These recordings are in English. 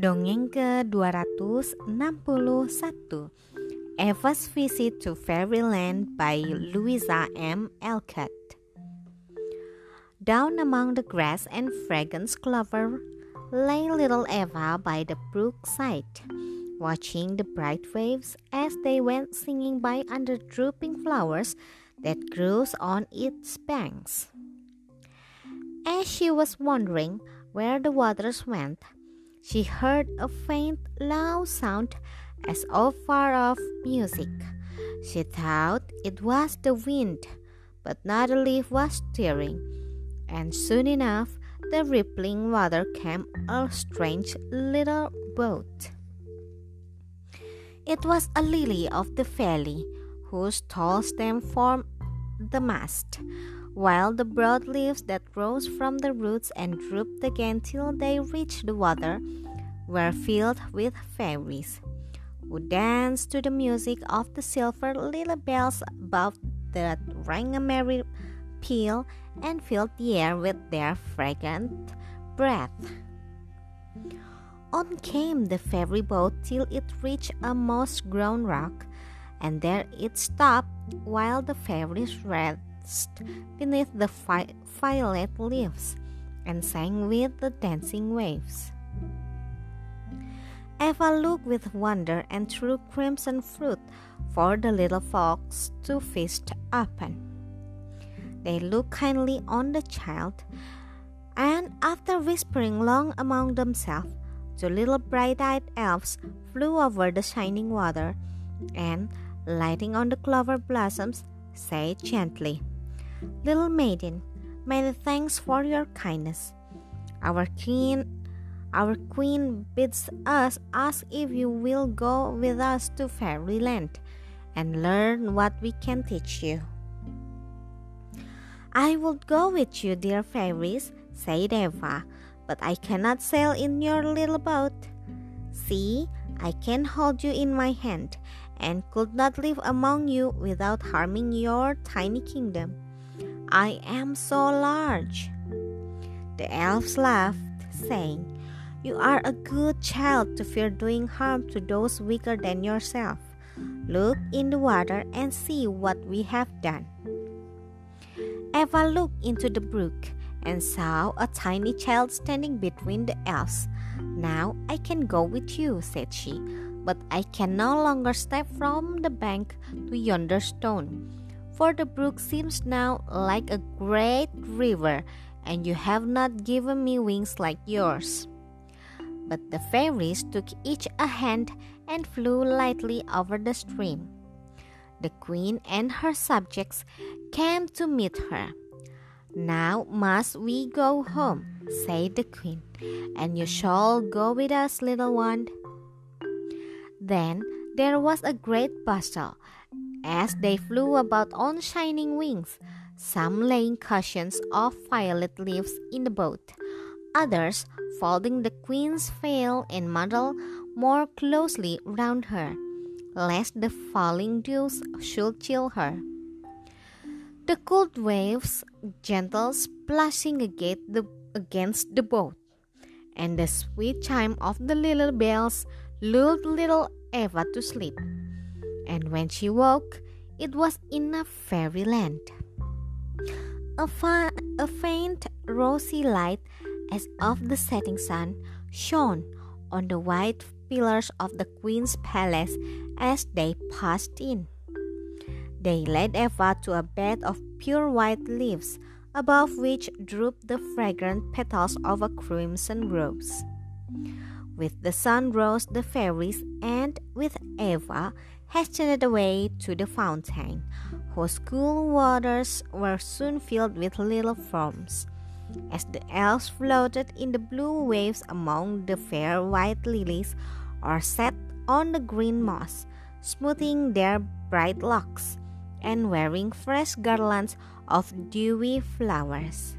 Dongeng ke-261 Eva's Visit to Fairyland by Louisa M. Alcott Down among the grass and fragrant clover lay little Eva by the brook side, watching the bright waves as they went singing by under drooping flowers that grew on its banks. As she was wondering where the waters went, she heard a faint, loud sound as of far off music. She thought it was the wind, but not a leaf was stirring, and soon enough the rippling water came a strange little boat. It was a lily of the valley, whose tall stem formed the mast, while the broad leaves that rose from the roots and drooped again till they reached the water were filled with fairies, who danced to the music of the silver little bells above that rang a merry peal and filled the air with their fragrant breath. On came the fairy boat till it reached a moss grown rock, and there it stopped while the fairies read beneath the violet leaves and sang with the dancing waves. Eva looked with wonder and threw crimson fruit for the little folks to feast upon. They looked kindly on the child, and after whispering long among themselves, the little bright eyed elves flew over the shining water and, lighting on the clover blossoms, said gently, Little maiden, many thanks for your kindness. Our queen, our queen bids us ask if you will go with us to fairyland and learn what we can teach you. I will go with you, dear fairies, said Eva, but I cannot sail in your little boat. See, I can hold you in my hand and could not live among you without harming your tiny kingdom. I am so large. The elves laughed, saying, You are a good child to fear doing harm to those weaker than yourself. Look in the water and see what we have done. Eva looked into the brook and saw a tiny child standing between the elves. Now I can go with you, said she, but I can no longer step from the bank to yonder stone for the brook seems now like a great river, and you have not given me wings like yours. But the fairies took each a hand and flew lightly over the stream. The queen and her subjects came to meet her. Now must we go home, said the queen, and you shall go with us, little one. Then there was a great bustle as they flew about on shining wings, some laying cushions of violet leaves in the boat, others folding the queen's veil and mantle more closely round her, lest the falling dews should chill her. The cold waves gentle splashing against the boat, and the sweet chime of the little bells lulled little Eva to sleep and when she woke, it was in a fairyland. A, fa- a faint rosy light as of the setting sun shone on the white pillars of the queen's palace as they passed in. They led Eva to a bed of pure white leaves, above which drooped the fragrant petals of a crimson rose. With the sun rose the fairies, and with Eva hastened away to the fountain, whose cool waters were soon filled with little forms. As the elves floated in the blue waves among the fair white lilies, or sat on the green moss, smoothing their bright locks, and wearing fresh garlands of dewy flowers.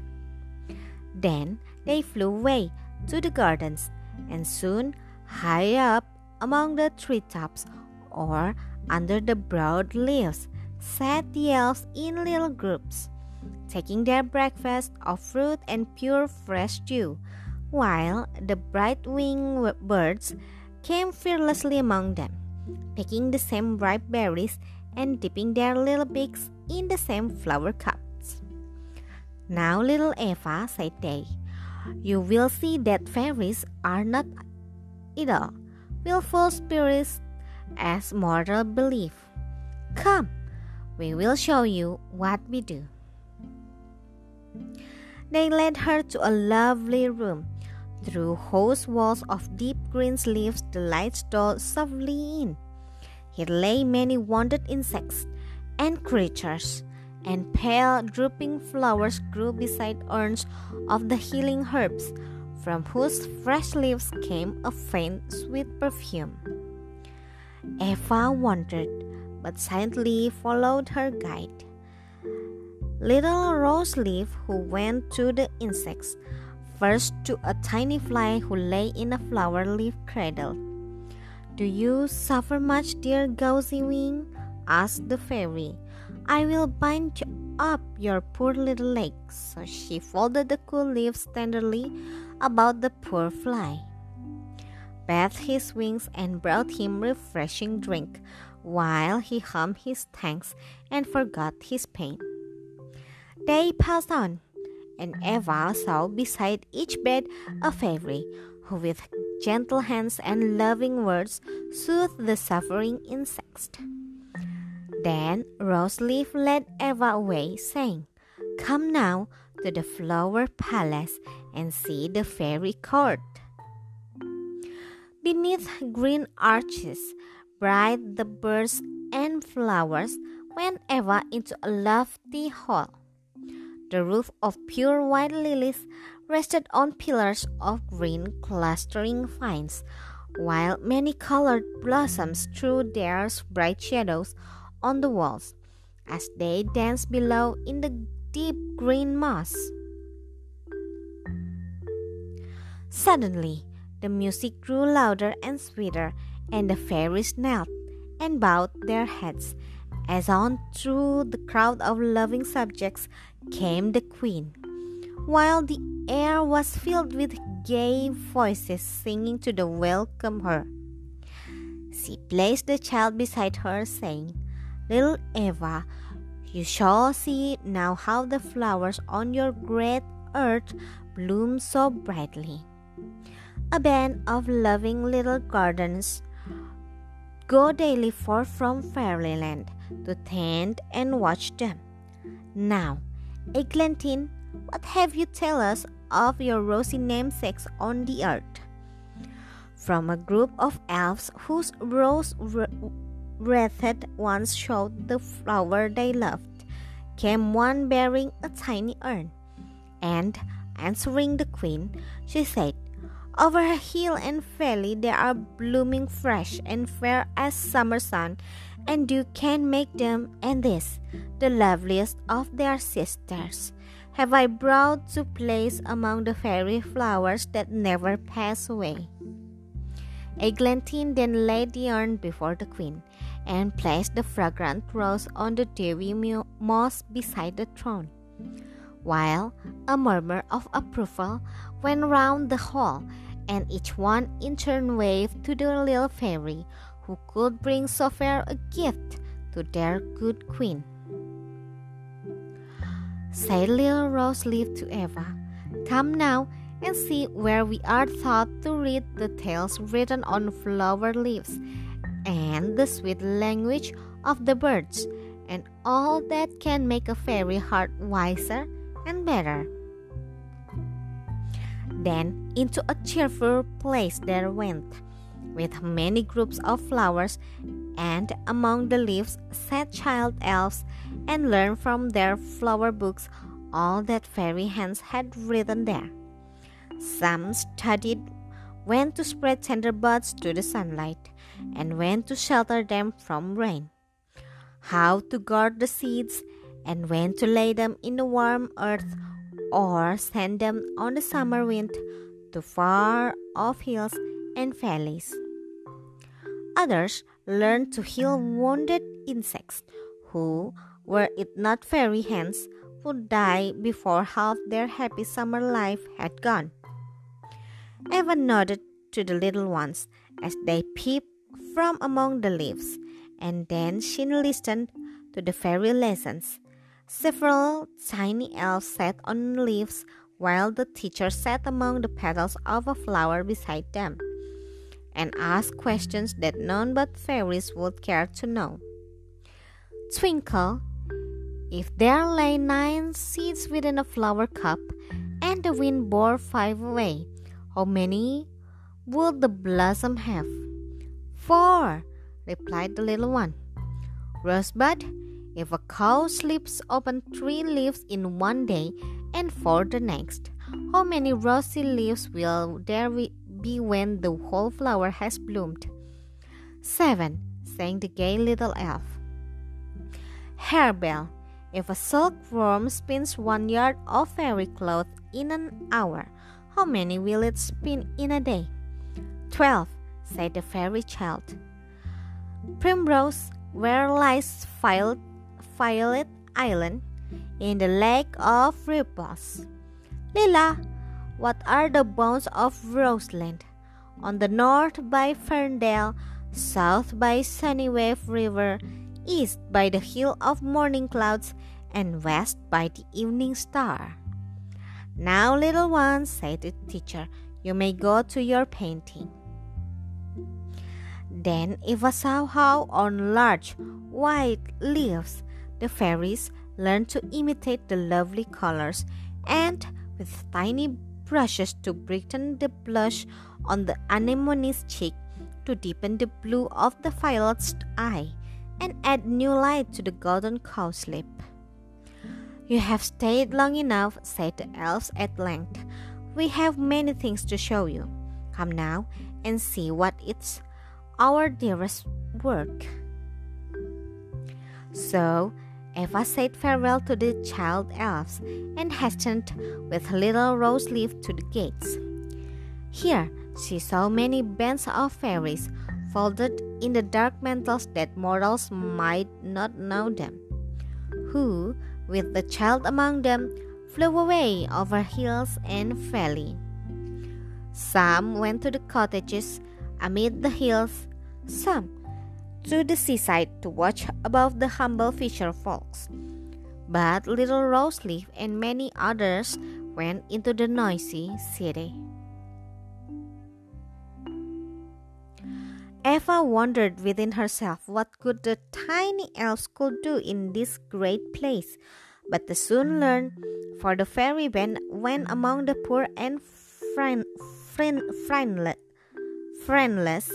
Then they flew away to the gardens, and soon, high up among the treetops, or under the broad leaves sat the elves in little groups, taking their breakfast of fruit and pure fresh dew, while the bright winged birds came fearlessly among them, picking the same ripe berries and dipping their little beaks in the same flower cups. Now, little Eva, said they, you will see that fairies are not idle, willful spirits as mortal believe. Come, we will show you what we do. They led her to a lovely room. Through whose walls of deep green leaves the light stole softly in. Here lay many wounded insects and creatures, and pale drooping flowers grew beside urns of the healing herbs, from whose fresh leaves came a faint sweet perfume. Eva wondered, but silently followed her guide. Little Rose Leaf, who went to the insects, first to a tiny fly who lay in a flower leaf cradle. Do you suffer much, dear Gauzy Wing? asked the fairy. I will bind up your poor little legs. So she folded the cool leaves tenderly about the poor fly, bathed his wings, and brought him refreshing drink, while he hummed his thanks and forgot his pain. They passed on, and Eva saw beside each bed a fairy who, with gentle hands and loving words, soothed the suffering insects. Then Roseleaf led Eva away, saying, Come now to the flower palace and see the fairy court. Beneath green arches, bright the birds and flowers went Eva into a lofty hall. The roof of pure white lilies rested on pillars of green clustering vines, while many colored blossoms threw their bright shadows on the walls as they danced below in the deep green moss. Suddenly, the music grew louder and sweeter, and the fairies knelt and bowed their heads as on through the crowd of loving subjects came the queen, while the air was filled with gay voices singing to the welcome her. She placed the child beside her, saying, Little Eva, you shall see now how the flowers on your great earth bloom so brightly. A band of loving little gardens go daily forth from fairyland to tend and watch them. Now, Eglantine, what have you tell us of your rosy namesakes on the earth? From a group of elves whose rose wreathed ones showed the flower they loved, came one bearing a tiny urn. And, answering the queen, she said, Over hill and valley they are blooming fresh and fair as summer sun, and you can make them, and this, the loveliest of their sisters, have I brought to place among the fairy flowers that never pass away. Eglantine then laid the urn before the queen, and placed the fragrant rose on the dewy moss beside the throne, while a murmur of approval went round the hall, and each one in turn waved to the little fairy who could bring so fair a gift to their good queen. Said little Rose Leaf to Eva, Come now and see where we are taught to read the tales written on flower leaves and the sweet language of the birds, and all that can make a fairy heart wiser and better. Then into a cheerful place there went, with many groups of flowers, and among the leaves sat child elves, and learned from their flower books all that fairy hands had written there. Some studied when to spread tender buds to the sunlight, and when to shelter them from rain, how to guard the seeds, and when to lay them in the warm earth or send them on the summer wind to far off hills and valleys. Others learned to heal wounded insects who, were it not fairy hands, would die before half their happy summer life had gone. Eva nodded to the little ones as they peeped from among the leaves, and then she listened to the fairy lessons. Several tiny elves sat on leaves while the teacher sat among the petals of a flower beside them and asked questions that none but fairies would care to know. Twinkle, if there lay nine seeds within a flower cup, and the wind bore five away, how many would the blossom have? Four, replied the little one. Rosebud, if a cowslips open three leaves in one day and four the next, how many rosy leaves will there be when the whole flower has bloomed? Seven, sang the gay little elf. Harebell, if a silkworm spins one yard of fairy cloth in an hour, how many will it spin in a day? Twelve, said the fairy child. Primrose, where lies Violet Island, in the lake of Repose. Lila, what are the bounds of Roseland? On the north by Ferndale, south by Sunnywave River, east by the hill of morning clouds, and west by the evening star. Now, little ones, said the teacher, you may go to your painting. Then Eva saw how on large white leaves the fairies learned to imitate the lovely colors and with tiny brushes to brighten the blush on the anemone's cheek to deepen the blue of the violet's eye and add new light to the golden cowslip. You have stayed long enough, said the elves at length. We have many things to show you. Come now and see what it's our dearest work. So Eva said farewell to the child elves and hastened with little Rose Leaf to the gates. Here she saw many bands of fairies folded in the dark mantles that mortals might not know them, who, with the child among them, flew away over hills and valley. Some went to the cottages amid the hills, some to the seaside to watch above the humble fisher folks. But little Roseleaf and many others went into the noisy city. Eva wondered within herself what could the tiny elves could do in this great place, but they soon learned, for the fairy band went among the poor and friend, friend, friendless, friendless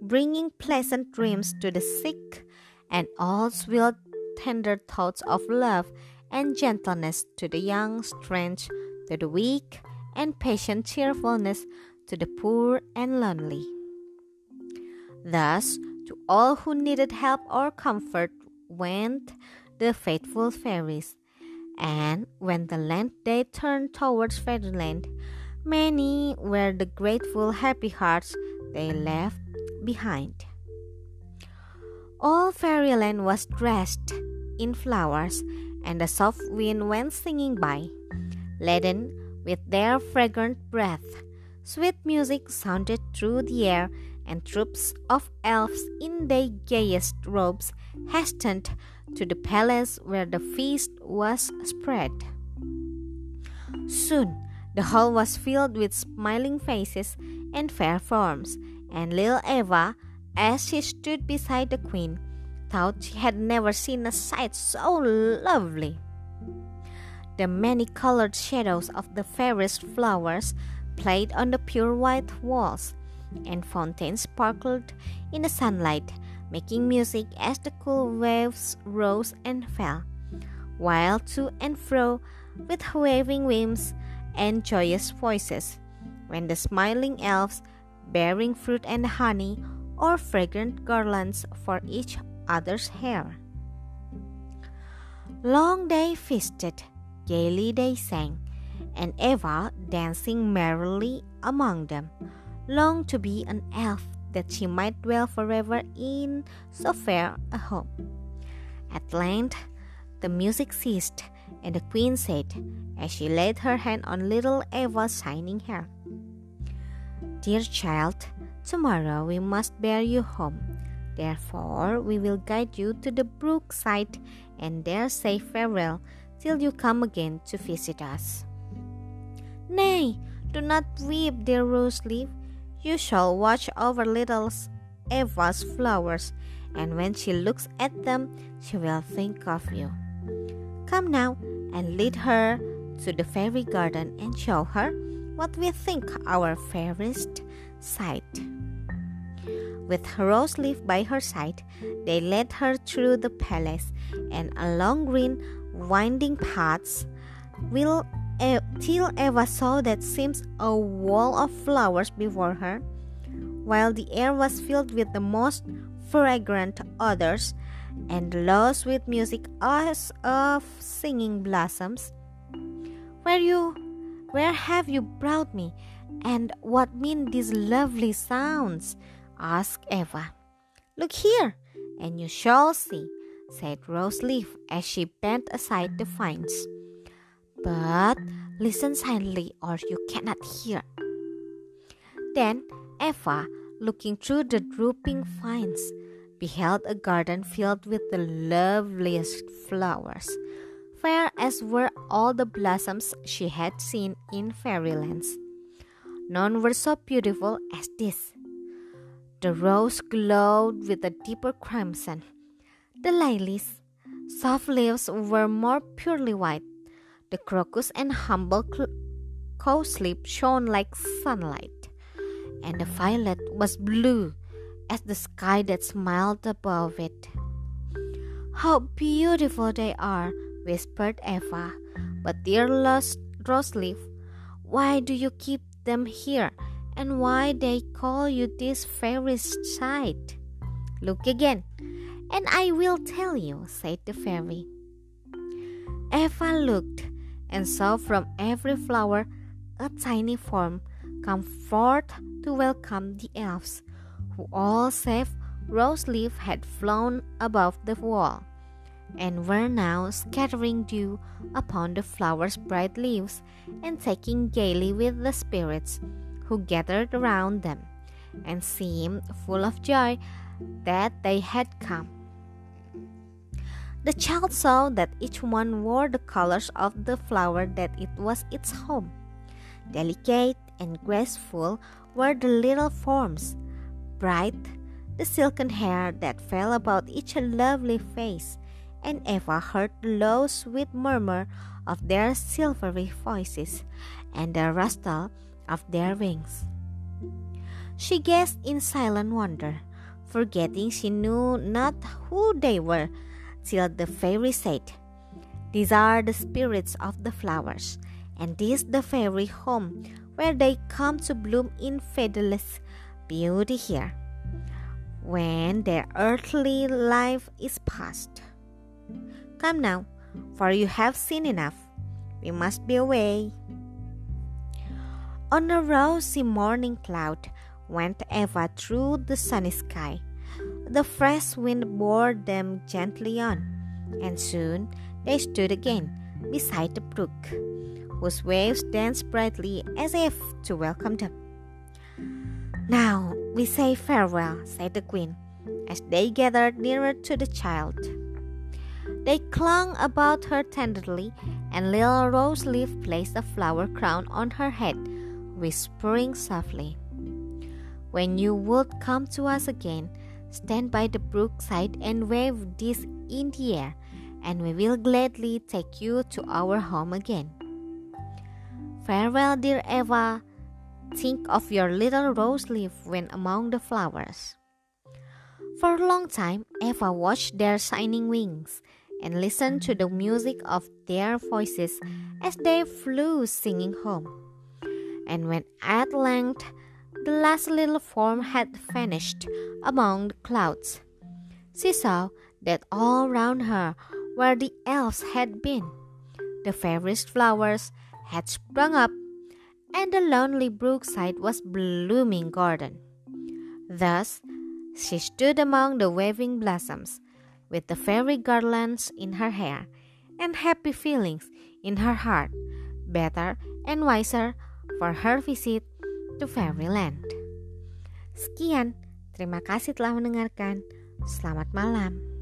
bringing pleasant dreams to the sick, and all sweet tender thoughts of love and gentleness to the young, strength to the weak, and patient cheerfulness to the poor and lonely. Thus, to all who needed help or comfort went the faithful fairies, and when the land they turned towards fairyland, many were the grateful, happy hearts they left behind. All fairyland was dressed in flowers, and the soft wind went singing by, laden with their fragrant breath. Sweet music sounded through the air, and troops of elves in their gayest robes hastened to the palace where the feast was spread. Soon the hall was filled with smiling faces and fair forms, and little Eva, as she stood beside the queen, thought she had never seen a sight so lovely. The many colored shadows of the fairest flowers played on the pure white walls, and fountains sparkled in the sunlight, making music as the cool waves rose and fell, while to and fro, with waving wings and joyous voices, when the smiling elves bearing fruit and honey, or fragrant garlands for each other's hair. Long they feasted, gaily they sang, and Eva, dancing merrily among them, longed to be an elf that she might dwell forever in so fair a home. At length, the music ceased, and the queen said, as she laid her hand on little Eva's shining hair, Dear child, tomorrow we must bear you home. Therefore, we will guide you to the brookside and there say farewell till you come again to visit us. Nay, do not weep, dear rose leaf. You shall watch over little Eva's flowers, and when she looks at them, she will think of you. Come now and lead her to the fairy garden and show her what we think our fairest sight. With rose leaf by her side, they led her through the palace and along green, winding paths, will, till Eva saw that seems a wall of flowers before her, while the air was filled with the most fragrant odors and lost with music as of singing blossoms. Where you where have you brought me? And what mean these lovely sounds? asked Eva. Look here, and you shall see, said Roseleaf as she bent aside the vines. But listen silently, or you cannot hear. Then Eva, looking through the drooping vines, beheld a garden filled with the loveliest flowers, fair as were all the blossoms she had seen in fairylands. None were so beautiful as this. The rose glowed with a deeper crimson. The lilies, soft leaves, were more purely white. The crocus and humble cowslip shone like sunlight, and the violet was blue as the sky that smiled above it. How beautiful they are, whispered Eva. But dear lost Roseleaf, why do you keep them here? And why they call you this fairy's sight? Look again, and I will tell you, said the fairy. Eva looked and saw from every flower a tiny form come forth to welcome the elves who all save Roseleaf had flown above the wall, and were now scattering dew upon the flowers' bright leaves, and taking gaily with the spirits who gathered around them, and seemed full of joy that they had come. The child saw that each one wore the colors of the flower that it was its home. Delicate and graceful were the little forms bright, the silken hair that fell about each lovely face, and Eva heard the low, sweet murmur of their silvery voices and the rustle of their wings. She gazed in silent wonder, forgetting she knew not who they were, till the fairy said, These are the spirits of the flowers, and this the fairy home where they come to bloom in fadeless beauty here when their earthly life is past. Come now, for you have seen enough. We must be away. On a rosy morning cloud went Eva through the sunny sky. The fresh wind bore them gently on, and soon they stood again beside the brook, whose waves danced brightly as if to welcome them. Now we say farewell, said the queen, as they gathered nearer to the child. They clung about her tenderly, and little Roseleaf placed a flower crown on her head, whispering softly, When you would come to us again, stand by the brookside and wave this in the air, and we will gladly take you to our home again. Farewell, dear Eva, Think of your little rose leaf when among the flowers. For a long time, Eva watched their shining wings and listened to the music of their voices as they flew singing home. And when at length the last little form had vanished among the clouds, she saw that all round her, where the elves had been, the fairest flowers had sprung up and the lonely brookside was blooming garden. Thus she stood among the waving blossoms, with the fairy garlands in her hair, and happy feelings in her heart, better and wiser for her visit to fairyland. Sekian, terima kasih telah mendengarkan. Selamat malam.